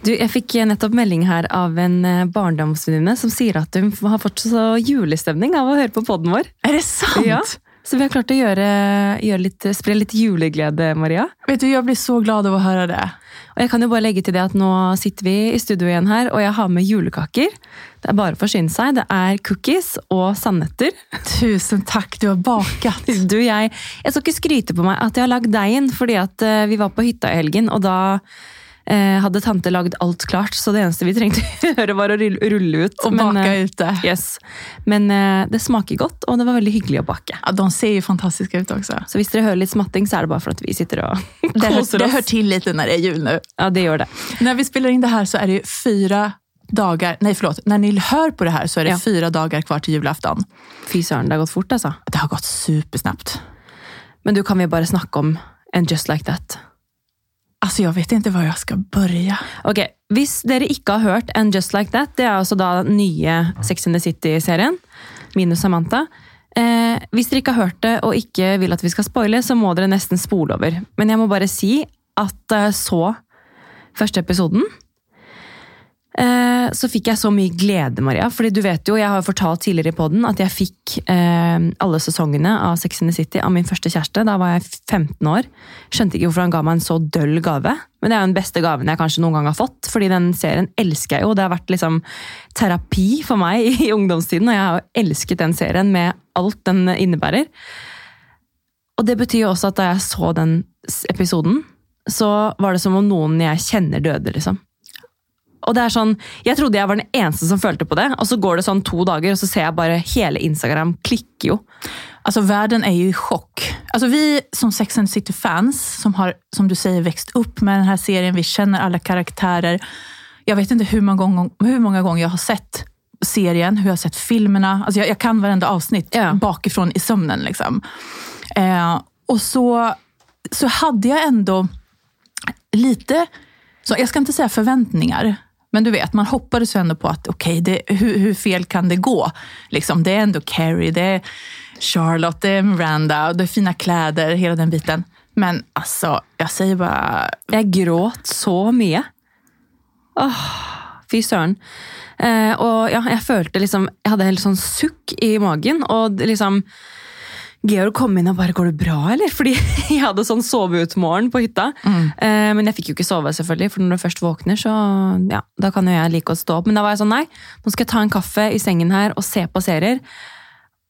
Du, jeg fikk nettopp melding her av en eh, barndomsvenninne som sier at hun har fått så julestemning av å høre på podden vår. Är det sant? Ja. Så vi har klart å gjøre, gjøre litt, spre litt juleglede, Maria. Vet du, jag blir så glad av att höra det. Og jeg kan jo bare legge til det at nå sitter vi i studio igjen her, og jeg har med julekaker. Det er bare å forsyne seg. Det er cookies og sandnøtter. Tusen tack, du har bakat. Du, jeg, jeg skal ikke skryte på meg at jeg har lagd deigen, fordi at eh, vi var på hytta i helgen, og da eh, hadde tante lagd alt klart, så det eneste vi trengte å gjøre, var å rulle, ut. Och Men, baka eh, ut det. Yes. Men eh, det smaker godt, og det var veldig hyggelig å bake. Ja, de ser ju fantastiska ut också. Så hvis dere hører litt smatting, så er det bare for at vi sitter og Det hör, koser det oss. hör till lite när det är jul nu. Ja, det gjør det. När vi spelar in det här så är det fyra dagar, nej förlåt, när ni hör på det här så är det Ja. fyra dagar kvar till julafton. Fy søren, det har gått fort, altså. Det har gått supersnabbt. Men du, kan vi bare snakke om en Just Like That? Alltså jag vet inte var jag ska börja. Ok, Hvis dere ikke har hørt And Just Like That, det er altså da den nye Sex and the City-serien, minus Samantha. Eh, hvis dere ikke har hørt det og ikke vil at vi skal spoile, så må dere nesten spole over. Men jeg må bare si at eh, så første episoden, eh, så fikk jeg så mye glede, Maria. Fordi du vet jo, jeg har jo fortalt tidligere i podden at jeg fikk eh, alle sesongene av Sex and the City av min første kjæreste. Da var jeg 15 år. Skjønte ikke hvorfor han ga meg en så døll gave. Men det er jo den beste gaven jeg kanskje noen gang har fått. fordi den serien elsker jeg jo. Det har vært liksom terapi for meg i ungdomstiden, og jeg har jo elsket den serien med alt den innebærer. Og det betyr jo også at da jeg så den episoden, så var det som om noen jeg kjenner døde, liksom. Og det er sånn, Jeg trodde jeg var den eneste som følte på det, og så går det sånn to dager, og så ser jeg bare hele Instagram klikker jo. Alltså världen är ju i chock. Alltså vi som Sex and City-fans som har, som du säger, växt upp med den här serien, vi känner alla karaktärer. Jag vet inte hur många, gånger, hur många gånger jag har sett serien, hur jag har sett filmerna. Alltså jag, jag kan varenda avsnitt Ja. bakifrån i sömnen. Liksom. Eh, och så, så hade jag ändå lite, så jag ska inte säga förväntningar, men du vet, man hoppades ju ändå på att okej, okay, hur, hur fel kan det gå? Liksom, det är ändå Carrie, det är Charlotte, det är Miranda, och det är fina kläder, hela den biten. Men alltså, jag säger bara, Jag gråt så mycket. Oh, fy søren. Eh, och ja, jag følte liksom jag hade en sånn sukk i magen. och liksom Georg kom inn og bare 'Går det bra, eller?' Fordi jeg hadde sånn sove-ut-morgen på hytta. Eh, men jeg fikk jo ikke sove, selvfølgelig, for når du først våkner, så ja, da kan jo jeg like å stå opp. Men da var jeg sånn nei, nå skal jeg ta en kaffe i sengen her og se på serier.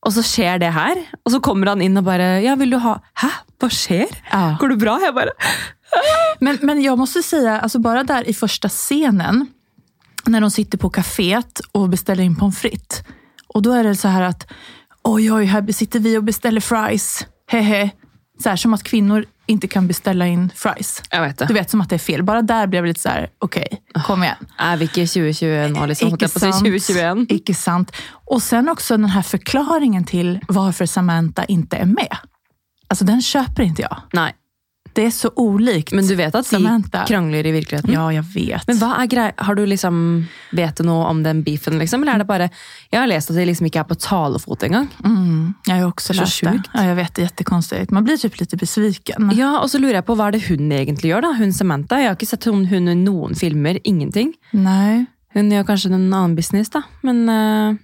Og så skjer det her. Og så kommer han inn og bare 'Ja, vil du ha Hæ? Hva skjer? Ja. Går det bra?' Jeg bare Men, men jag måste säga, alltså bara där i första scenen, när de sitter på kaféet och beställer in pommes frites. Och då är det så här att, oj oj, här sitter vi och beställer fries. Hehe. Så här, som att kvinnor inte kan beställa in fries. Jeg vet det. Du vet, som att det är fel. Bara där blev det lite så här, okej, kom igen. Vi ikke i 2020 nå, liksom? Holdt jeg på å si 2021? Icke sant. Och sen också den här förklaringen till varför Samantha inte är med. Alltså den köper inte jag. Nei. Det är så olikt Men du vet at de Samantha. krangler i virkeligheten? Ja, jag vet. Men hva er grei? Har du liksom, vet du noe om den beefen, liksom? Eller er det bare Jeg har lest at de liksom ikke er på talefot engang. Mm, jag har också Så läst det. Ja, jag vet, det är jättekonstigt. Man blir typ lite besviken. Ja, og så lurer jeg på hva er det hun egentlig gjør, da? Hun Samantha. Jeg har ikke sett hun, hun i noen filmer. Ingenting. Nej. Hun gjør kanskje en annen business, da. Men eh,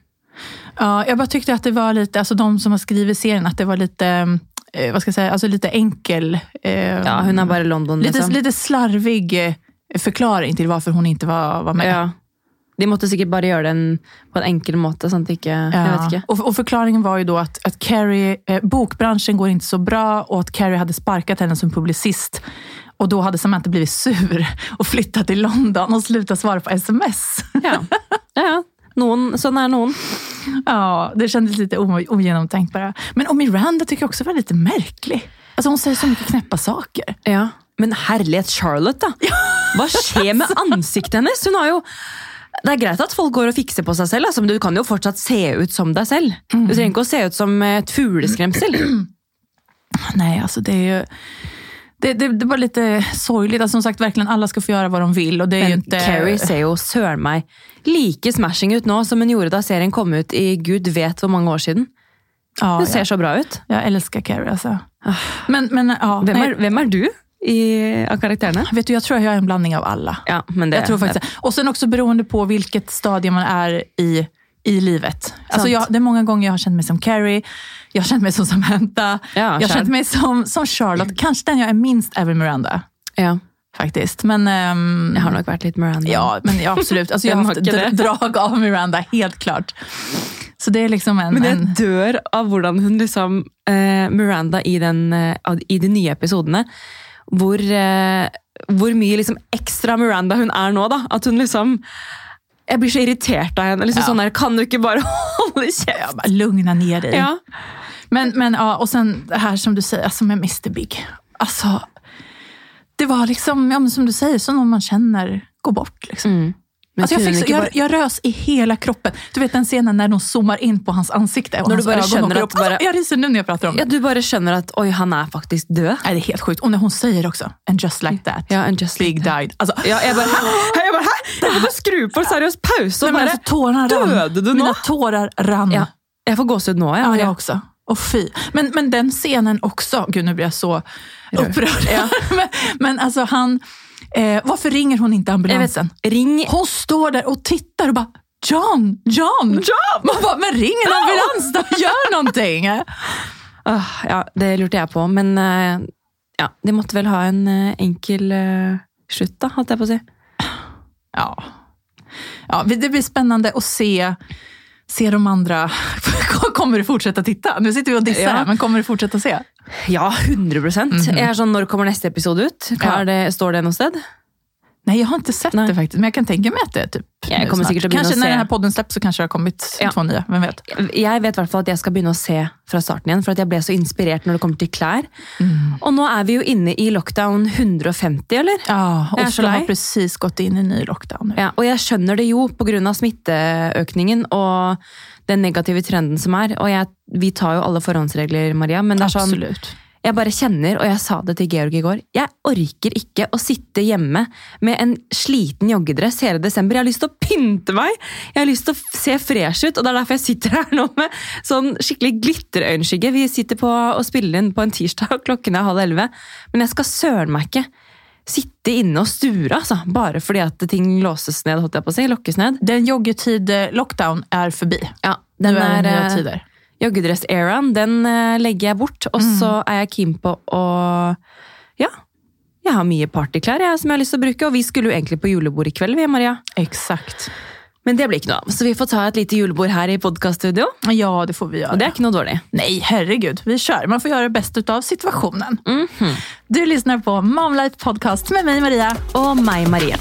Ja, jag bara tyckte att det var lite, alltså de som har skrivit serien, att det var lite, eh, vad ska jag säga, alltså lite enkel. Eh, ja, hun er bare London, lite, liksom. lite slarvig eh, förklaring till varför hon inte var, var med. Ja. De måtte sikkert bare gjøre den på en enkel måte, ikke Jeg vet ikke. Och, och förklaringen var ju då att, att Carrie, eh, bokbranschen går inte så bra och att Carrie hade sparkat henne som publicist. Och då hade Samantha blivit sur och flyttat till London och slutat svara på sms. Ja. ja, Noen, sånn er noen. Ja, det kändes lite ogenomtänkt bara. Men och Miranda tycker jag också var lite märklig. Alltså hon säger så mycket knäppa saker. Ja. Men herlighet, Charlotte, da! Hva skjer med ansiktet hennes? Hun har jo det er greit at folk går og fikser på selv, altså, men du kan jo fortsatt se ut som deg selv. Du trenger ikke å se ut som et fugleskremsel. Nej, alltså det är ju... Det, det, det var lite sorgligt. Alltså, som sagt, verkligen alla ska få göra vad de vill. Och det är ju Men inte... Carrie ser jo søren meg like smashing ut nå som hun gjorde da serien kom ut i gud vet hvor mange år siden. ja, Hun ser jag, så bra ut. jag älskar Carrie alltså. Men, men ja, Hvem nej. er, hvem er du? i, av karakterene? Vet du, jag tror att jag är en blandning av alla. Ja, men det, Jag tror faktiskt det. Och sen också beroende på vilket stadie man är i, i livet. Alltså jag, det är många gånger jag har känt mig som Carrie, jag har känt mig som Samantha, Ja, jag har känt mig som, som Charlotte. Kanske den jag är minst är väl Miranda. Ja, Faktiskt. Men, ehm, jeg har nok vært litt Miranda. ja, men ja, absolut. Alltså, jag har haft inte dra- drag av Miranda, helt klart. Så det är liksom en... Men jeg en dør av hvordan hun liksom eh, Miranda i, den, eh, i de nye episodene hvor, eh, hvor mye liksom ekstra Miranda hun er nå. da. At hun liksom Jeg blir så irritert av henne. liksom Ja. sånn der, Kan du ikke bare holde ja, kjeft? bara lugna ner dig. Ja. Men, men ja, och sen det här som du säger, alltså med Mr Big. Alltså, det var liksom, ja, men som du säger, som någon man känner går bort. Liksom. Mm. Alltså jag, fick jag, jag rös i hela kroppen. Du vet den scenen när de zoomar in på hans ansikte och När du hans bara ögon känner att upp. bara- Alltså, jag ryser nu när jag pratar om det. ja, Du bare skjønner at oi, han er faktisk død. Nej, det är helt sjukt. Och när hon säger också, and just like that, Ja, and just Big like died. Alltså, Ja, jeg bare, hæ? Jeg bare, hæ? Der må du skru på seriøs pause. nej, bare, alltså, tårarna rann. Dödade du Mina tårar rann. ja. Jeg får gåsehud nå. Ja, Ja, jag också. Och fy. Men, men den scenen också, gud nu blir jag så Rörd. upprörd. Ja. men, men alltså han, eh, varför ringer hon inte ambulansen? ring Hon står där och tittar och bara, John, John! John! Man bara, men ring en ambulans då, gör någonting! Ah, ja, det lurte jeg på, men eh, ja, de måtte vel ha en eh, enkel uh, slutt, da, holdt jeg på å si. Ja. ja, det blir spännande att se, se de andra. Kommer du fortsätta titta? Nu sitter vi och dissar Ja. här, men kommer du fortsätta se? Ja, 100 Jeg er sånn, Når kommer neste episode ut? Hva Ja. det, står det noe sted? Nej, jag har inte sett Nej. det faktiskt, men jag kan tänka mig att det är typ Jag nu kommer snart. säkert att börja Kanske när se. den här podden släpps så kanske det har kommit Ja. två nya, vem vet? Jeg vet i hvert fall at jeg skal begynne å se fra starten igjen, for at jeg ble så inspirert når det kommer til klær. Og nå er vi jo inne i lockdown 150, eller? Ja, Jag är Oslo har precis gått in i ny lockdown nu. Ja, og jeg skjønner det jo pga. smitteøkningen og den negative trenden som er. Og jeg, vi tar jo alle forhåndsregler, Maria, men det er sånn Absolut. Jeg bare kjenner, og jeg sa det til Georg i går, jeg orker ikke å sitte hjemme med en sliten joggedress hele desember. Jeg har lyst til å pynte meg! Jeg har å f- se fresh ut, og det er derfor jeg sitter her nå med sånn skikkelig glitterøyenskygge. Vi sitter på og spiller inn på en tirsdag, og klokken er halv elleve. Men søren meg ikke sitte inne og sture, altså. Bare fordi at ting låses ned, jeg på å si. Lokkes ned. Den joggetid-lockdown är förbi. Ja, Nu den är det er, nya eh, tider. Joggedress-eraen, den eh, legger jeg bort. Og så er jeg keen på å Ja. Jeg har mye partyklær jeg, som jeg har lyst til å bruke, og vi skulle jo egentlig på julebord i kveld, vi, Maria. Exakt. Men det blir ikke noe av. Så vi får ta et lite julebord her i podkaststudio. Ja, det får vi göra. Og det er ikke noe dårlig. Nej, herregud. Vi kör. Man får göra det bästa av situationen. Mhm. Du lyssnar på Momlife Podcast med mig, Maria. Og meg, Maria.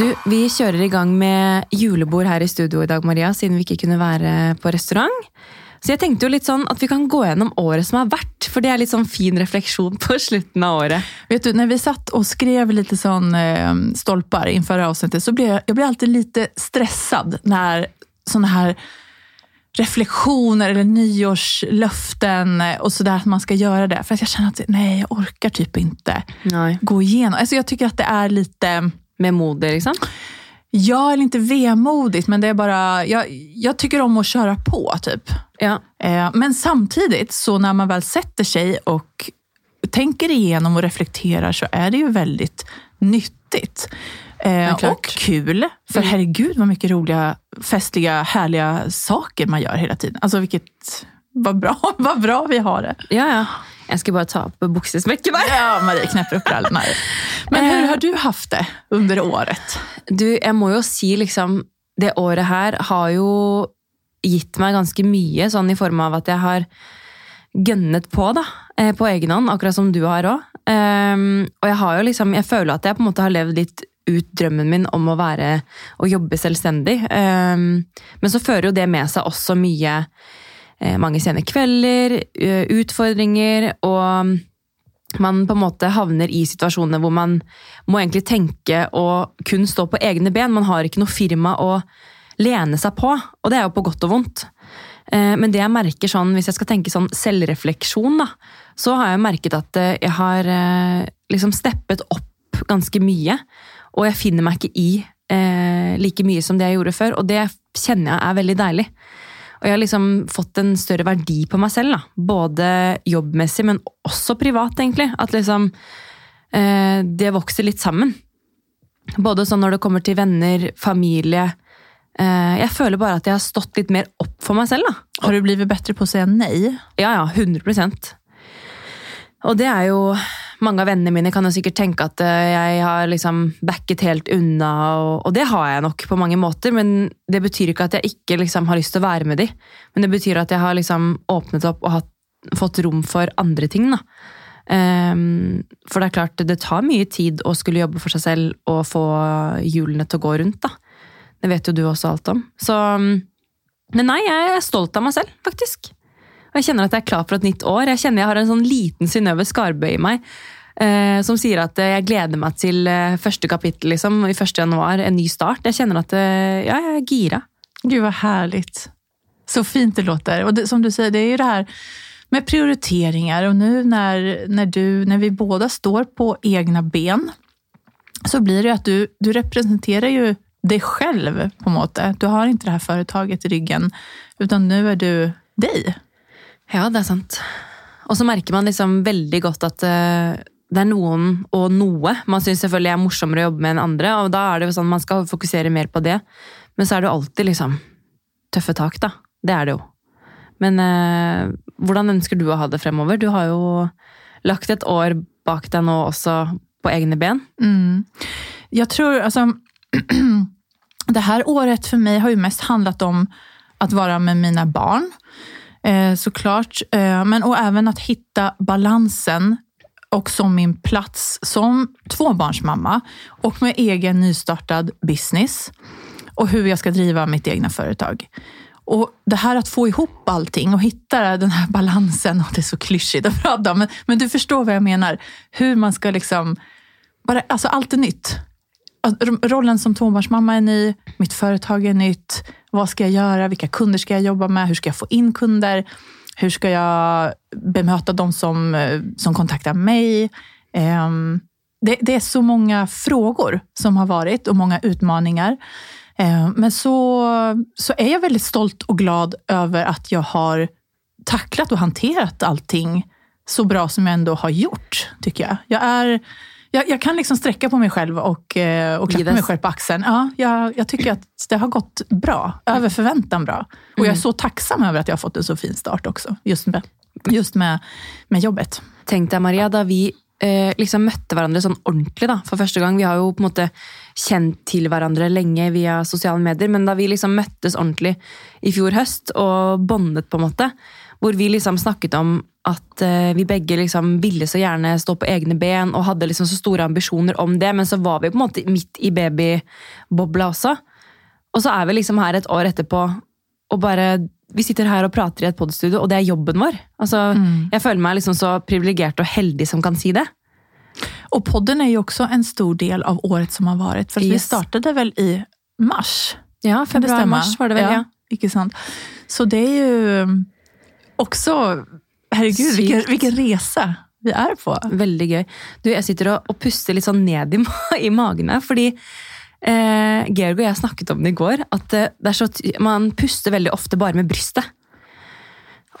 Du, Vi kjører i gang med julebord her i studio i dag, Maria, siden vi ikke kunne være på restaurant. Så jeg tenkte jo litt sånn at vi kan gå gjennom året som har vært, for det er litt sånn fin refleksjon på slutten av året. Vet du, när vi satt och skrev lite sån eh, stolpar inför avsnittet så blev jag, jag blir alltid lite stressad när såna här reflektioner eller nyårslöften eh, och sådär att man ska göra det. För att jag känner att nej, jag orkar typ inte Nei. gå igenom. Alltså jag tycker att det är lite, Med modig, liksom. ja eller inte vemodigt, men det är bara, jag, jag tycker om att köra på typ. Ja. Eh, Men samtidigt, så när man väl sätter sig och tänker igenom och reflekterar så är det ju väldigt nyttigt. Eh, och kul, för herregud vad mycket roliga, festliga, härliga saker man gör hela tiden. Alltså vilket, vad bra, vad bra vi har det. ja, ja. Jeg skal bare ta buksesmekket der. Ja, Marie knäpper upp brallorna. Men hur har du haft det under året? Du, jeg må jo si liksom Det året her har jo gitt meg ganske mye, sånn i form av at jeg har gønnet på, da. eh, På egen hånd, akkurat som du har òg. og jeg har jo liksom Jeg føler at jeg på en måte har levd litt ut drømmen min om å være Å jobbe selvstendig. Ehm, men så fører jo det med seg også mye eh, Eh, mange sene kvelder, eh, utfordringer, og mm, man på en måte havner i situasjoner hvor man må egentlig tenke og kun stå på egne ben. Man har ikke noe firma å lene seg på, og det er jo på godt og vondt. Eh, men det jeg merker sånn, hvis jeg skal tenke sånn selvrefleksjon, da, så har jeg merket at jeg har liksom steppet opp ganske mye. Og jeg finner meg ikke i like mye som det jeg gjorde før, og det kjenner jeg er veldig deilig. Og jeg har liksom fått en større verdi på meg selv, da. både jobbmessig, men også privat, egentlig. At liksom eh, det vokser litt sammen. Både sånn når det kommer til venner, familie. Eh, jeg føler bare at jeg har stått litt mer opp for meg selv. da. Har du blivit bättre på att säga nej? Ja, ja, 100% Og det er jo Mange av vennene mine kan jo sikkert tenke at eh, jeg har liksom backet helt unna, og, og det har jeg nok på mange måter, men det betyr ikke at jeg ikke liksom har lyst til å være med dem. Men det betyr at jeg har liksom åpnet opp og hatt, fått rom for andre ting. da. Um, for det er klart, det tar mye tid å skulle jobbe for seg selv og få hjulene til å gå rundt. da. Det vet jo du også alt om. Så mm, Men nei, jeg er stolt av meg selv, faktisk. Og jeg kjenner at jeg er klar for et nytt år. Jeg kjenner jeg har en sånn liten Synnøve Skarbø i meg. Eh, som sier at jag jeg gleder meg til eh, første kapittel liksom, i 1. januar. En ny start. Jeg kjenner at eh, ja, jeg er gira. Gud vad härligt. Så fint det låter. Och det, som du säger, det är ju det här med prioriteringar och nu när, när, du, när vi båda står på egna ben så blir det att du, du representerar ju dig själv på måte. Du har inte det här företaget i ryggen utan nu är du dig. Ja, det er sant. Og så merker man liksom veldig godt at uh, det er noen og noe man syns selvfølgelig er morsommere å jobbe med enn andre, og da er det jo sånn man skal fokusere mer på det. Men så er det jo alltid liksom tøffe tak, da. Det er det jo. Men uh, hvordan ønsker du å ha det fremover? Du har jo lagt et år bak deg nå også på egne ben. Mm. Jag tror, alltså, det här året för mig har ju mest handlat om att vara med mina barn. Eh, såklart. Eh, men och även att hitta balansen och som min plats som tvåbarnsmamma och med egen nystartad business och hur jag ska driva mitt egna företag. Och Det här att få ihop allting och hitta den här balansen, och det är så klyschigt att prata om, men, men du förstår vad jag menar. Hur man ska liksom, bara, alltså allt är nytt. Alltså, rollen som tvåbarnsmamma är ny, mitt företag är nytt. Vad ska jag göra? Vilka kunder ska jag jobba med? Hur ska jag få in kunder? Hur ska jag bemöta de som, eh, som kontaktar mig? Ehm, det, det, är så många frågor som har varit och många utmaningar. Ehm, men så, så är jag väldigt stolt och glad över att jag har tacklat och hanterat allting så bra som jag ändå har gjort, tycker jag. Jag är jag, jag, kan liksom sträcka på mig själv och, eh, och klappa mig själv på axeln. Ja, jag, jag, tycker att det har gått bra, över förväntan bra. Och jag är mm. så tacksam över att jag har fått en så fin start också, just med, just med, med jobbet. Tänk dig Maria, da vi eh, liksom møtte hverandre sånn ordentlig da, for første gang Vi har jo på en måte kjent til hverandre lenge via sosiale medier, men da vi liksom møttes ordentlig i fjor høst og bondet, på en måte, hvor vi liksom snakket om at eh, vi begge liksom ville så gjerne stå på egne ben og hadde liksom så store ambisjoner om det, men så var vi på en måte midt i babybobla også. Og så er vi liksom her et år etterpå og bare Vi sitter her og prater i et podstudio, og det er jobben vår. Altså, mm. Jeg føler meg liksom så privilegert og heldig som kan si det. Och podden är ju också en stor del av året som har varit. För yes. vi startade väl i mars? Ja, februari-mars var det väl. Ja, ja. Inte sant? Så det är ju också Herregud, vilken, vilken, resa vi er på. Veldig gøy. Du, jeg sitter og, og puster litt sånn ned i, i magen fordi eh, Georg og jeg snakket om det i går. At så, man puster veldig ofte bare med brystet.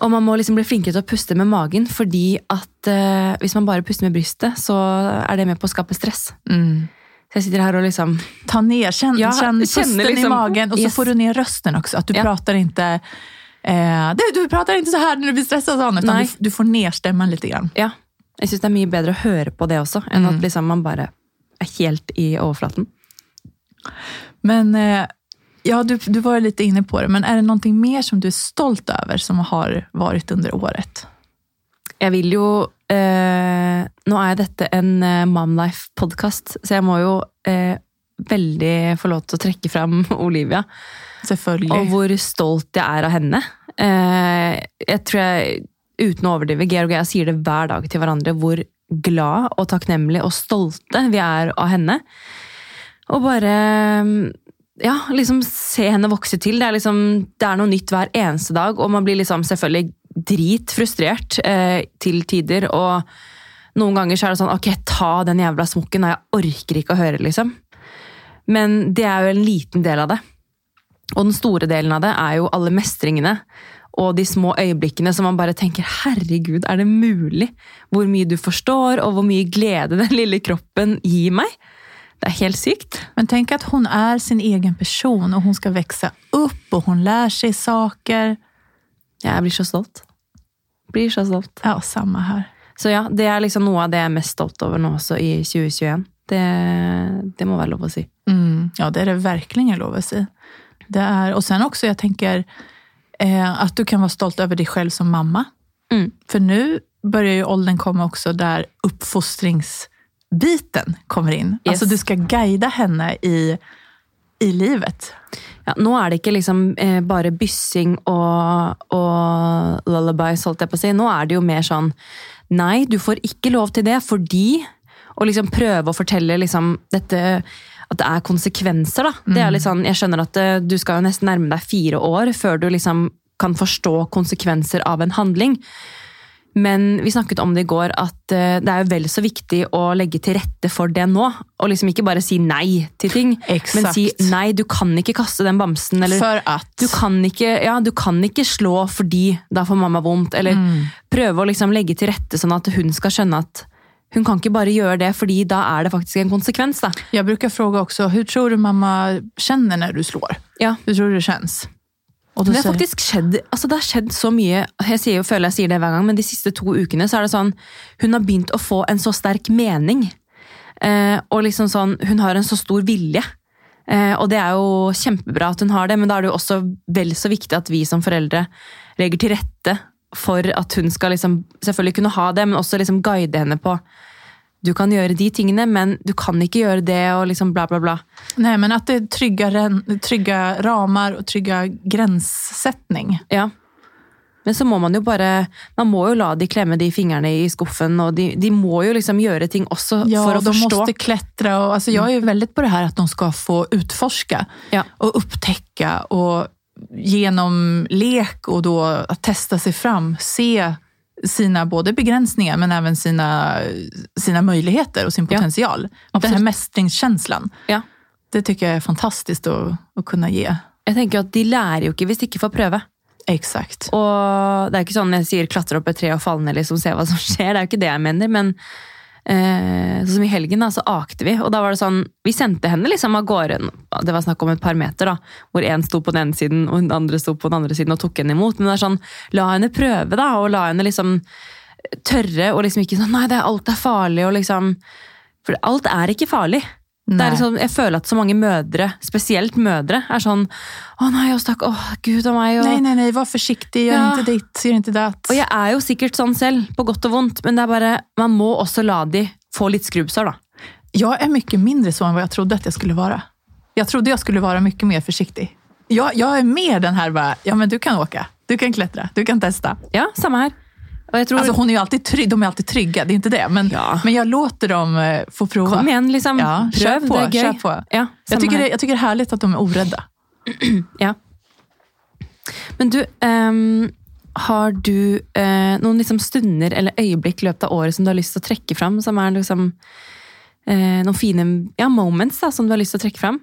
Og man må liksom bli flinkere til å puste med magen, fordi at eh, hvis man bare puster med brystet, så er det med på å skape stress. Mm. Så jeg sitter her og liksom Ta ned, kjenn, ja, kjenn pusten liksom, i magen, og så yes. får du ned rösten også. At du ja. prater ikke Eh, du, du, prater ikke så her når du blir stressa, sånn, utan du, du, får ned stemmen litt. Grann. Ja. Jeg syns det er mye bedre å høre på det også, enn mm. at liksom man bare er helt i overflaten. Men eh, ja, du, du var litt inne på det, men er det noe mer som du er stolt over som har vært under året? Jeg vil jo eh, Nå er dette en eh, Momlife-podkast, så jeg må jo eh, veldig få lov til å trekke fram Olivia. Selvfølgelig. Og hvor stolt jeg er av henne. Eh, jeg tror jeg, uten å overdrive, Georg og jeg sier det hver dag til hverandre hvor glad og takknemlig og stolte vi er av henne. Og bare mm, ja, liksom se henne vokse til. Det er, liksom, det er noe nytt hver eneste dag, og man blir liksom selvfølgelig dritfrustrert eh, til tider. Og noen ganger så er det sånn ok, ta den jævla smokken, og jeg orker ikke å høre, liksom. Men det er jo en liten del av det. Og den store delen av det er jo alle mestringene. Og de små øyeblikkene som man bare tenker 'herregud, er det mulig?' Hvor mye du forstår, og hvor mye glede den lille kroppen gir meg. Det er helt sykt. Men tänk att hon är sin egen person och hon ska växa upp och hon lär sig saker. Jeg blir så stolt. Blir så stolt. Ja, samma här. Så ja, det er liksom noe av det jeg er mest stolt over nå også i 2021. Det, det må være lov å si. Mm, ja, det är det verkligen lov att säga. Det är, och sen också, jag tänker eh, att du kan vara stolt över dig själv som mamma. Mm. För nu börjar ju åldern komma också där uppfostringsbiten kommer in. Yes. Alltså du ska guida henne i, i livet. Ja, nå er det ikke liksom eh, bare byssing og, og lullabies, holdt jeg på si. Nå er det jo mer sånn Nei, du får ikke lov til det fordi Og liksom prøve å fortelle liksom dette at det er konsekvenser, da. Det er litt sånn, jeg skjønner at eh, du skal jo nesten nærme deg fire år før du liksom kan forstå konsekvenser av en handling. Men vi snakket om det i går, at eh, det jo vel så viktig å legge til rette for det nå. Og liksom ikke bare si nei til ting, men Exakt. si nei, du kan ikke kaste den bamsen. Eller För att... du kan, ikke, ja, du kan ikke slå fordi da får mamma vondt. Eller prøve å liksom legge til rette sånn at hun skal skjønne at hun kan ikke bare gjøre det, fordi da er det faktisk en konsekvens. da. Jag brukar fråga också, hur tror du mamma känner när du slår? Ja. Hur tror du det känns? Det har faktisk skjedd altså det har skjedd så mye Jeg sier jo, føler jeg sier det hver gang, men de siste to ukene så er det sånn Hun har begynt å få en så sterk mening. Eh, og liksom sånn, Hun har en så stor vilje. Eh, og det er jo kjempebra at hun har det, men da er det jo også vel så viktig at vi som foreldre legger til rette for at hun skal liksom selvfølgelig kunne ha det, men også liksom guide henne på du kan gjøre de tingene, men du kan ikke gjøre det, og liksom bla, bla, bla. Nej, men att det är trygga, trygga ramar och trygga gränssättning. Ja. Men så må man jo bare Man må jo la de klemme de fingrene i skuffen, og de, de må jo liksom gjøre ting også Ja, for å de forstå. måste klättra. Och, alltså, jag är ju väldigt på det här att de ska få utforska Ja. och upptäcka och genom lek och då att testa sig fram, se sina både begränsningar men även sina, sina möjligheter och sin Ja, potential. Den absolut. här mästringskänslan, Ja. det tycker jag är fantastiskt att, att kunna ge. Jeg tenker at De lærer jo ikke hvis de ikke får prøve. Exakt. Og Det er ikke sånn jeg sier klatre opp et tre og falle ned, liksom, se hva som skjer. Det jo ikke det jeg mener. Men eh, sånn som i helgen, da, så akte vi. Og da var det sånn Vi sendte henne liksom av gårde. Det var snakk om et par meter, da. Hvor én sto på den ene siden, og den andre sto på den andre siden og tok henne imot. Men det er sånn, la henne prøve, da. Og la henne liksom tørre, og liksom ikke sånn Nei, det alt er farlig, og liksom For alt er ikke farlig. Det Nej. er liksom, jeg føler at så mange mødre, spesielt mødre, er sånn Å nei, å stakk, å gud a meg. Og, Nej, nej, nej, var försiktig, gör Ja. inte ditt, gör inte datt. og jeg er jo sikkert sånn selv, på godt og vondt, men det er bare, man må også la de få litt skrubbsår, da. Jag är mycket mindre så än vad jag trodde att jag skulle vara. Jag trodde jag skulle vara mycket mer försiktig. Jag, jag är mer den här bara, ja men du kan åka, du kan klättra, du kan testa. Ja, samme her. Tror Alltså hon är ju alltid trygg, de är alltid trygga, det är inte det. Men, Ja. men jag låter dem eh, få prova. Kom igjen, liksom. Ja, Prøv, på, det kör på. Ja, Jag tycker, det, jag tycker det är härligt att de är orädda. Ja. Men du, ehm, har du eh, noen liksom stunder eller løpet av året som du har til å trekke fram, som er liksom eh, noen fine ja, moments da, som du har til å trekke fram?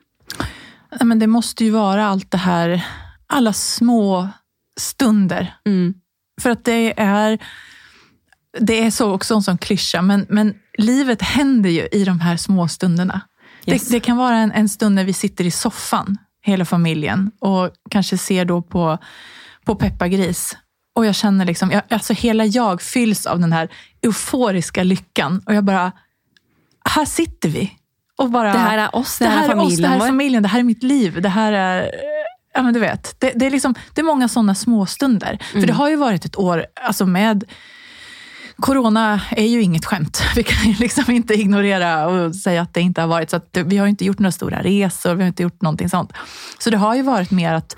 Men det måste ju vara allt det här, alla små stunder. Mm. För att det är, det är så också en sån klyscha, men, men livet händer ju i de här små stunderna. Yes. Det, det kan vara en, en stund när vi sitter i soffan, hela familjen, och kanske ser då på, på Peppa Gris. Och jag känner liksom, jag, alltså hela jag fylls av den här euforiska lyckan. Och jag bara, här sitter vi. Och bara, Det här är oss, det, det här, här är är oss, det här är familjen familjen, det här är mitt liv. Det här är, ja men du vet, det, det, är, liksom, det är många sådana småstunder. För Mm. det har ju varit ett år alltså med Corona är ju inget skämt. Vi kan ju liksom inte ignorera och säga att det inte har varit. Så att vi har inte gjort några stora resor, vi har inte gjort någonting sånt. Så det har ju varit mer att,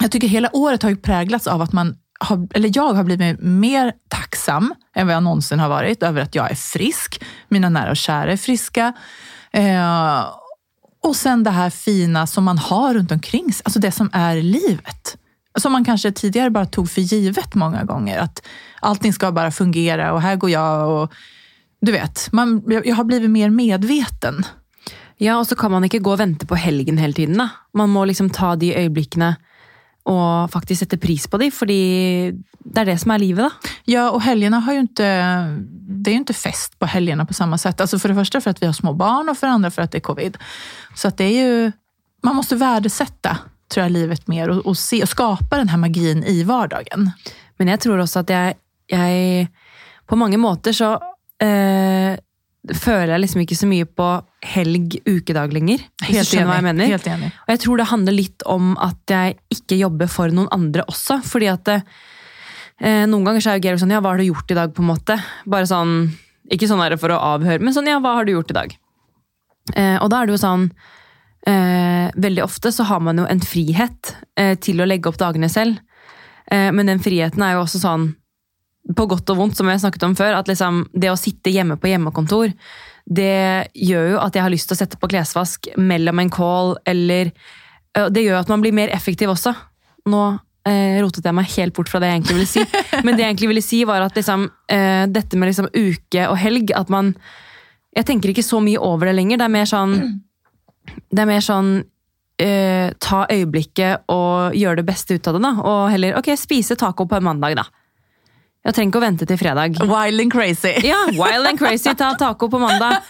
jag tycker hela året har ju präglats av att man har, eller jag har blivit mer tacksam än vad jag någonsin har varit över att jag är frisk. Mina nära och kära är friska. Eh, och sen det här fina som man har runt omkring sig, alltså det som är livet. Som man kanske tidigare bara tog för givet många gånger. Att allting ska bara fungera och här går jag och du vet, man, jag har blivit mer medveten. Ja, och så kan man inte gå och vänta på helgen hela tiden. Man måste liksom ta de ögonblicken och faktiskt sätta pris på dem, för det är det som är livet. Da. Ja, och helgerna har ju inte, det är ju inte fest på helgerna på samma sätt. Alltså för det första för att vi har små barn och för det andra för att det är covid. Så att det är ju, man måste värdesätta tror jag, livet mer och, och, se, och skapa den här magin i vardagen. Men jag tror också att jag, jag på många måter så eh, føler jeg liksom ikke så mye på helg, ukedag lenger. Helt enig. Hva jeg mener. Helt enig. Og jeg tror det handler litt om at jeg ikke jobber for noen andre også. fordi at det, eh, Noen ganger så er jo Georg sånn Ja, hva har du gjort i dag? på en måte? Bare sånn, Ikke sånn for å avhøre, men sånn Ja, hva har du gjort i dag? Eh, og da er det jo sånn eh, Veldig ofte så har man jo en frihet eh, til å legge opp dagene selv. Eh, men den friheten er jo også sånn på godt og vondt, som jeg snakket om før, at liksom, det å sitte hjemme på hjemmekontor, det gjør jo at jeg har til å sette på klesvask mellom en call, eller Det gjør at man blir mer effektiv også. Nå eh, rotet jeg meg helt bort fra det jeg egentlig ville si. Men det jeg egentlig ville si, var at liksom, eh, dette med liksom uke og helg at man Jeg tenker ikke så mye over det lenger. Det er mer sånn Det er mer sånn eh, Ta øyeblikket og gjøre det ut av det. da, Og heller ok, spise taco på en mandag, da. Jag tänker ikke vänta till fredag. Wild and crazy. Ja, wild and crazy. Ta taco på måndag.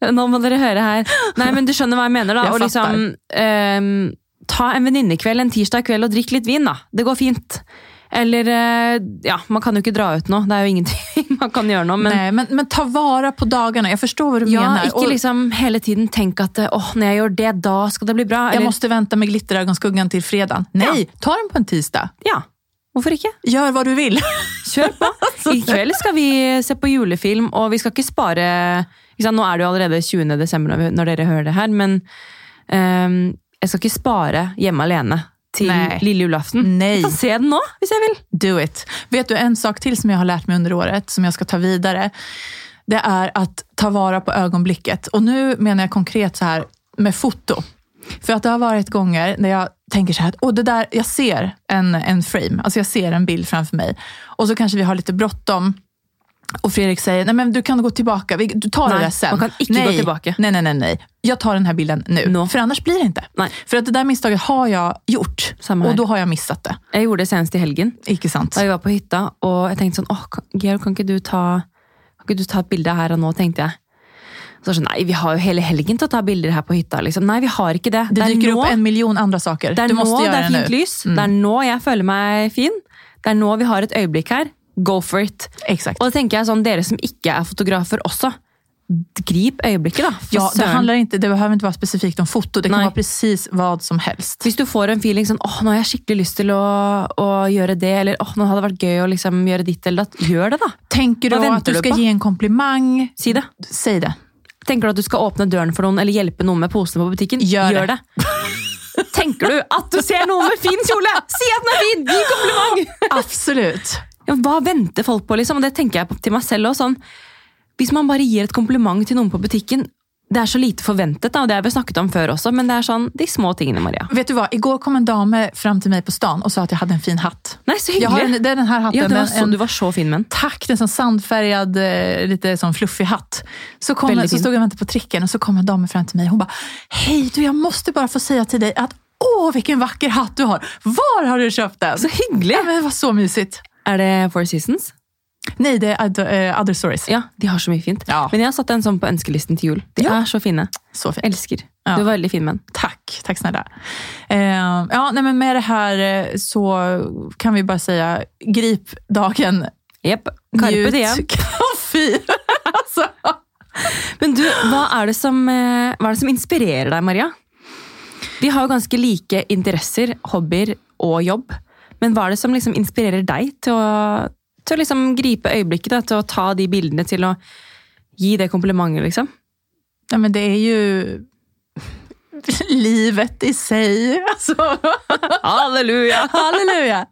Nu måste ni höra här. Nej, men du skjønner vad jag menar. da. Jag og liksom, um, ta en venninnekveld en tirsdag kväll och drick lite vin. da. Det går fint. Eller uh, ja, man kan ju inte dra ut nå. Det är ju ingenting man kan göra nå. Men, Nej, men, men, ta vara på dagarna. Jag förstår vad du ja, menar. Inte liksom hela tiden tänka att oh, när jag gör det, då ska det bli bra. Jag eller, måste vänta med glitterögonskuggan till fredag. Nej, ja. ta den på en tisdag. Ja. Varför inte? Gör vad du vill. Kör på. Ikväll ska vi se på julefilm och vi ska inte spara... Nu är det ju redan 20 december när ni hör det här, men um, jag ska inte spara hemma alene till lille julafton. Nej. Jag kan se den nu, om jag vill. Do it. Vet du en sak till som jag har lärt mig under året, som jag ska ta vidare? Det är att ta vara på ögonblicket. Och nu menar jag konkret så här med foto. För att det har varit gånger när jag tänker så här, att, det där, jag ser en, en frame, alltså jag ser en bild framför mig. Och så kanske vi har lite bråttom. Och Fredrik säger, nej men du kan gå tillbaka, du tar nej, det där sen. Man kan inte nej, gå tillbaka. Nej, nej, nej, nej. Jag tar den här bilden nu. No. För annars blir det inte. Nej. För att det där misstaget har jag gjort. Och då har jag missat det. Jag gjorde det senast i helgen. Icke sant. Jag var på hytta och jag tänkte sån, åh, Georg, kan inte du ta, kan inte du ta ett bild här och nu, tänkte jag. Så så, nej, vi har ju hela helgen att ta bilder här på hytta. Liksom. Nej, vi har inte det. Det, det dyker nå, upp en miljon andra saker. Det är du måste nå det är fint nu. lys. Mm. Det är nå jag känner mig fin. Det är nå vi har ett ögonblick här. Go for it. Exakt. Och då tänker jag sån, dere som inte är fotografer också. Grip ögonblicket då. Ja, det, handlar inte, det behöver inte vara specifikt om foto. Det kan Nej. vara precis vad som helst. Om du får en feeling sån, åh, nu har jag skickligt lust till att, att göra det, eller åh, nu hade det varit kul att liksom göra ditt eller datt. Gör det då. Tänker du att du ska ge en komplimang? Säg det. Säg det. Tänker du att du ska öppna dörren för någon eller hjälpa någon med påsen på butiken? Gör, Gör det. Tänker du att du ser någon med fin kjole? Si att den är fin! Ge komplimang! Absolut. Ja, vad väntar folk på? Liksom? Det tänker jag till mig själv. Hvis man bara ger ett komplimang till någon på butiken, det är så lite förväntat, och det har vi snackat om förr också, men det är sån, de små tingene, Maria. Vet du vad, igår kom en dam fram till mig på stan och sa att jag hade en fin hatt. Nej, så. Jag har en, det är den här hatten. Ja, det var så, en, du var så fin med Tack, det är en sandfärgad, eh, lite sån fluffig hatt. Så, kom, så stod jag och väntade på tricken och så kom en dam fram till mig. Hon bara, hej du, jag måste bara få säga till dig att åh vilken vacker hatt du har. Var har du köpt den? Så hyggligt. Ja, men det var så mysigt. Är det Four Seasons? Nej, det är uh, other Stories. Ja, de har så mycket fint. Ja. Men jag har satt en sån på önskelisten till jul. De Ja. är så fina. Så fint. Älskar. Ja. Du var väldigt fin med Tack, tack snälla. Eh, ja, nej, men med det här eh, så kan vi bara säga, grip dagen. Japp. Carpe diem. Kaffe. alltså. Men du, vad är det som, vad är det som inspirerar dig, Maria? Vi har ju ganska lika intresser, hobbyer och jobb. Men vad är det som liksom inspirerar dig till att, till att liksom gripa ögonblicket, då, till att ta de bilderna, till att ge det komplimanger? Liksom? Nej, men det är ju livet i sig. Alltså. Halleluja! Halleluja!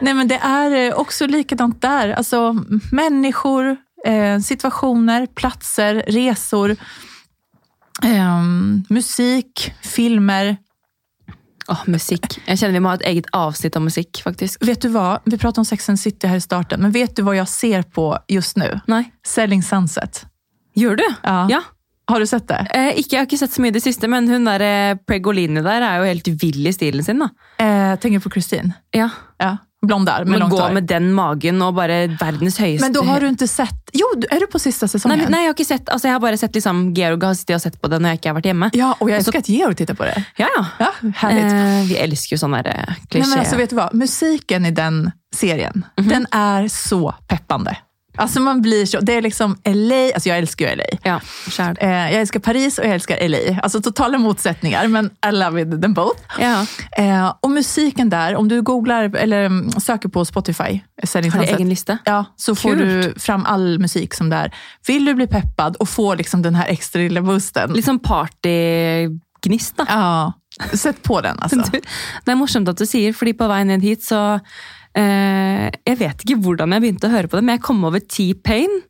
Nej, men det är eh, också likadant där. Alltså, människor, eh, situationer, platser, resor, eh, musik, filmer. Åh, musik. Jag känner att vi måste ha ett eget avsnitt om musik faktiskt. Vet du vad? Vi pratade om Sex and City här i starten, men vet du vad jag ser på just nu? Nej. Selling Sunset. Gör du? Ja. ja. Har du sett det? Eh, ikke, jeg har ikke sett så mye i det siste, men hun der eh, Pregolini der er jo helt vill i stilen sin. da. Eh, tänker på Kristin. Ja, Ja, blond där med Men gå hår. med den magen og bare verdens høyeste Men då har du inte sett... Jo, är du på sista säsongen? men- nei, jeg har ikke sett, altså jeg har bare sett liksom Georg har sittet og sett på det når jeg ikke har vært hjemme. Ja, och jag Och så- älskar att Georg tittar på det. Ja, ja. Härligt. Eh, vi elsker jo sånne der, eh, Nej, klisjé. men alltså, vet du vad? Musiken i den serien, den är så peppande. Alltså man blir så, det är liksom LA, alltså jag älskar ju LA. Ja, sjæl. Eh, jag älskar Paris och jag älskar LA. Alltså totala motsättningar, men I love it, them both. Ja. Eh, och musiken där, om du googlar eller mm, söker på Spotify, Selling Har du egen liste? Ja, så får du fram all musik som där. Vill du bli peppad och få liksom den här extra lilla boosten, Litt sånn partygnist, da. ja, sätt på den alltså. Det er morsomt at du sier, fordi på ned hit så eh, Jeg vet ikke hvordan jeg begynte å høre på det, men jeg kom over T-Pain.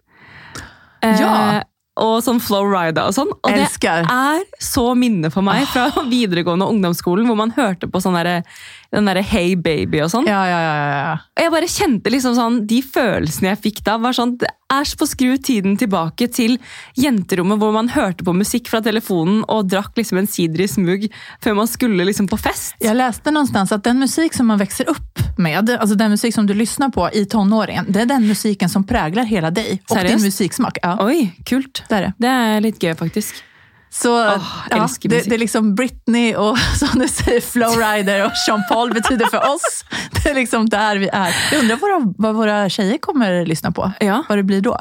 Eh, Ja. Og sånn Flow Rida og sånn. Og Elsker. det er så minne for meg fra videregående og ungdomsskolen, hvor man hørte på sånn derre- den derre Hey Baby og sånn. Ja, ja, ja. Og jeg bare kjente liksom sånn, De følelsene jeg fikk da, var sånn Det er så på å skru tiden tilbake til jenterommet hvor man hørte på musikk fra telefonen og drakk liksom en sider i smug før man skulle liksom på fest. Jag läste någonstans att den musik som man växer upp med, alltså den musik som du lyssnar på i tonåringen, det är den musiken som präglar hela dig och Seriöst? din musiksmak. Ja, Oi, kult. det är det. Det er litt gøy, faktisk. Så Åh, ja, det, det är liksom Britney och som du säger Flowrider och Sean Paul betyder för oss. Det är liksom där vi är. Jag undrar vad, de- vad våra tjejer kommer lyssna på. Ja. Vad det blir då.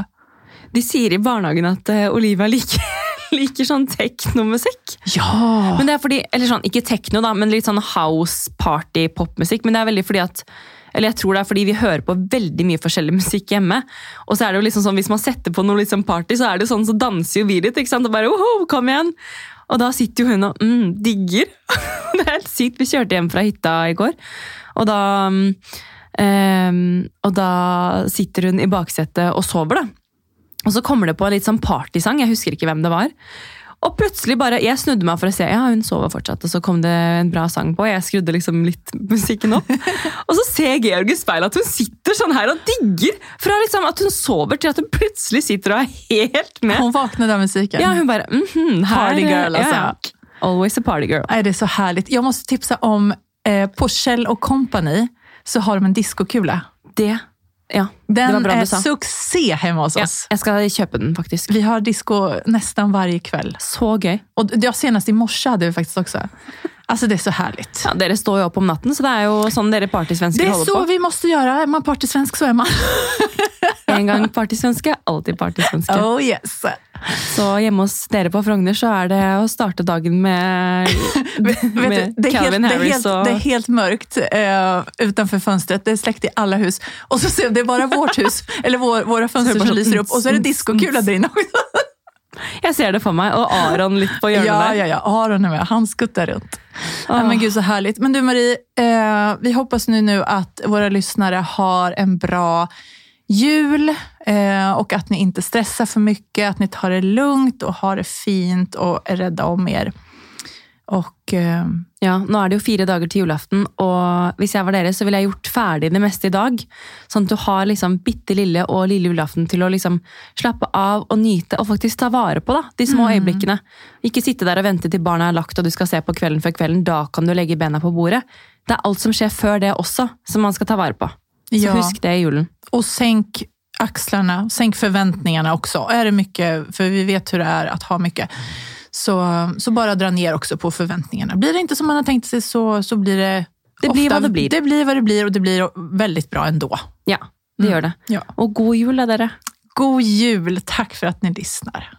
De sier i barnehagen at eh, Olivia liker, liker sånn teknomusikk. Ja! Men det er fordi, eller sånn, Ikke tekno, da, men litt sånn house party popmusikk. Men det er veldig fordi at eller jeg tror det er fordi vi hører på veldig mye forskjellig musikk hjemme. Og så er det jo liksom sånn, Hvis man setter på noe liksom party, så er det jo sånn, så danser jo vi litt. ikke sant? Og bare, «Oho, kom igjen! Og da sitter jo hun og mm, digger. det er helt sykt. Vi kjørte hjem fra hytta i går, og da um, Og da sitter hun i baksetet og sover, da. Og så kommer det på en litt sånn partysang, jeg husker ikke hvem det var. Og plutselig bare, Jeg snudde meg for å se, ja, hun sover fortsatt, og så kom det en bra sang på. Jeg skrudde liksom litt musikken opp. Og så ser Georg i speilet at hun sitter sånn her og digger! Fra liksom at hun sover til at hun plutselig sitter og er helt med. Hon vaknade av musiken. Ja, hun bare mhm, her, Party girl, ja, altså. ja. Always a party girl. Nej, det är så härligt. Jag måste tipsa om, eh, på Kjell Company så har de en diskokula. Det, ja, det Den var bra är du sa. succé hemma hos Ja, oss. jeg skal kjøpe den, faktisk. Vi har disco nästan varje kväll. Så gøy. Och ja, senast i morse hade vi faktiskt också. Alltså det är så härligt. Ja, dere står jo opp om natten, så det er jo sånn dere Det partysvensker är holder så på. vi måste göra. Är man partysvensk så är man. En gang partysvenske, alltid partysvenske. Oh yes. Så hjemme hos dere på Frogner så er det å starte dagen med, Vet du, med det, är helt, Calvin det, är Harris helt, og det är helt mörkt eh, utanför fönstret. Det är släckt i alla hus. Och så ser det är bara vårt hus, eller vår, våra fönster som så- lyser upp. Och så är det diskokula där inne också. Jeg ser det for meg. Og Aron litt på hjørnet Ja, ja, ja. Aron är med. Han skuttar runt. Ja, men gud så härligt. Men du Marie, eh, vi hoppas nu, nu att våra lyssnare har en bra jul eh, och att ni inte stressar för mycket, att ni tar det lugnt och har det fint och är rädda om er. Och eh, Ja, Nå er det jo fire dager til julaften, og hvis jeg var dere, så ville jeg gjort ferdig det meste i dag. Sånn at du har liksom bitte lille og lille julaften til å liksom slappe av og nyte, og faktisk ta vare på da, de små øyeblikkene. Ikke sitte der og vente til barna er lagt og du skal se på kvelden før kvelden. Da kan du legge bena på bordet. Det er alt som skjer før det også, som man skal ta vare på. Så Ja. husk det i julen. Och sänk axlarna, sänk förväntningarna också. Är det mycket, för vi vet hur det är att ha mycket, så, så bara dra ner också på förväntningarna. Blir det inte som man har tänkt sig så, så blir det Det blir vad det blir. Det blir vad det blir och det blir väldigt bra ändå. Ja, det gjør det. Ja. Og god jul, da, dere. God jul! Tack för att ni lyssnar.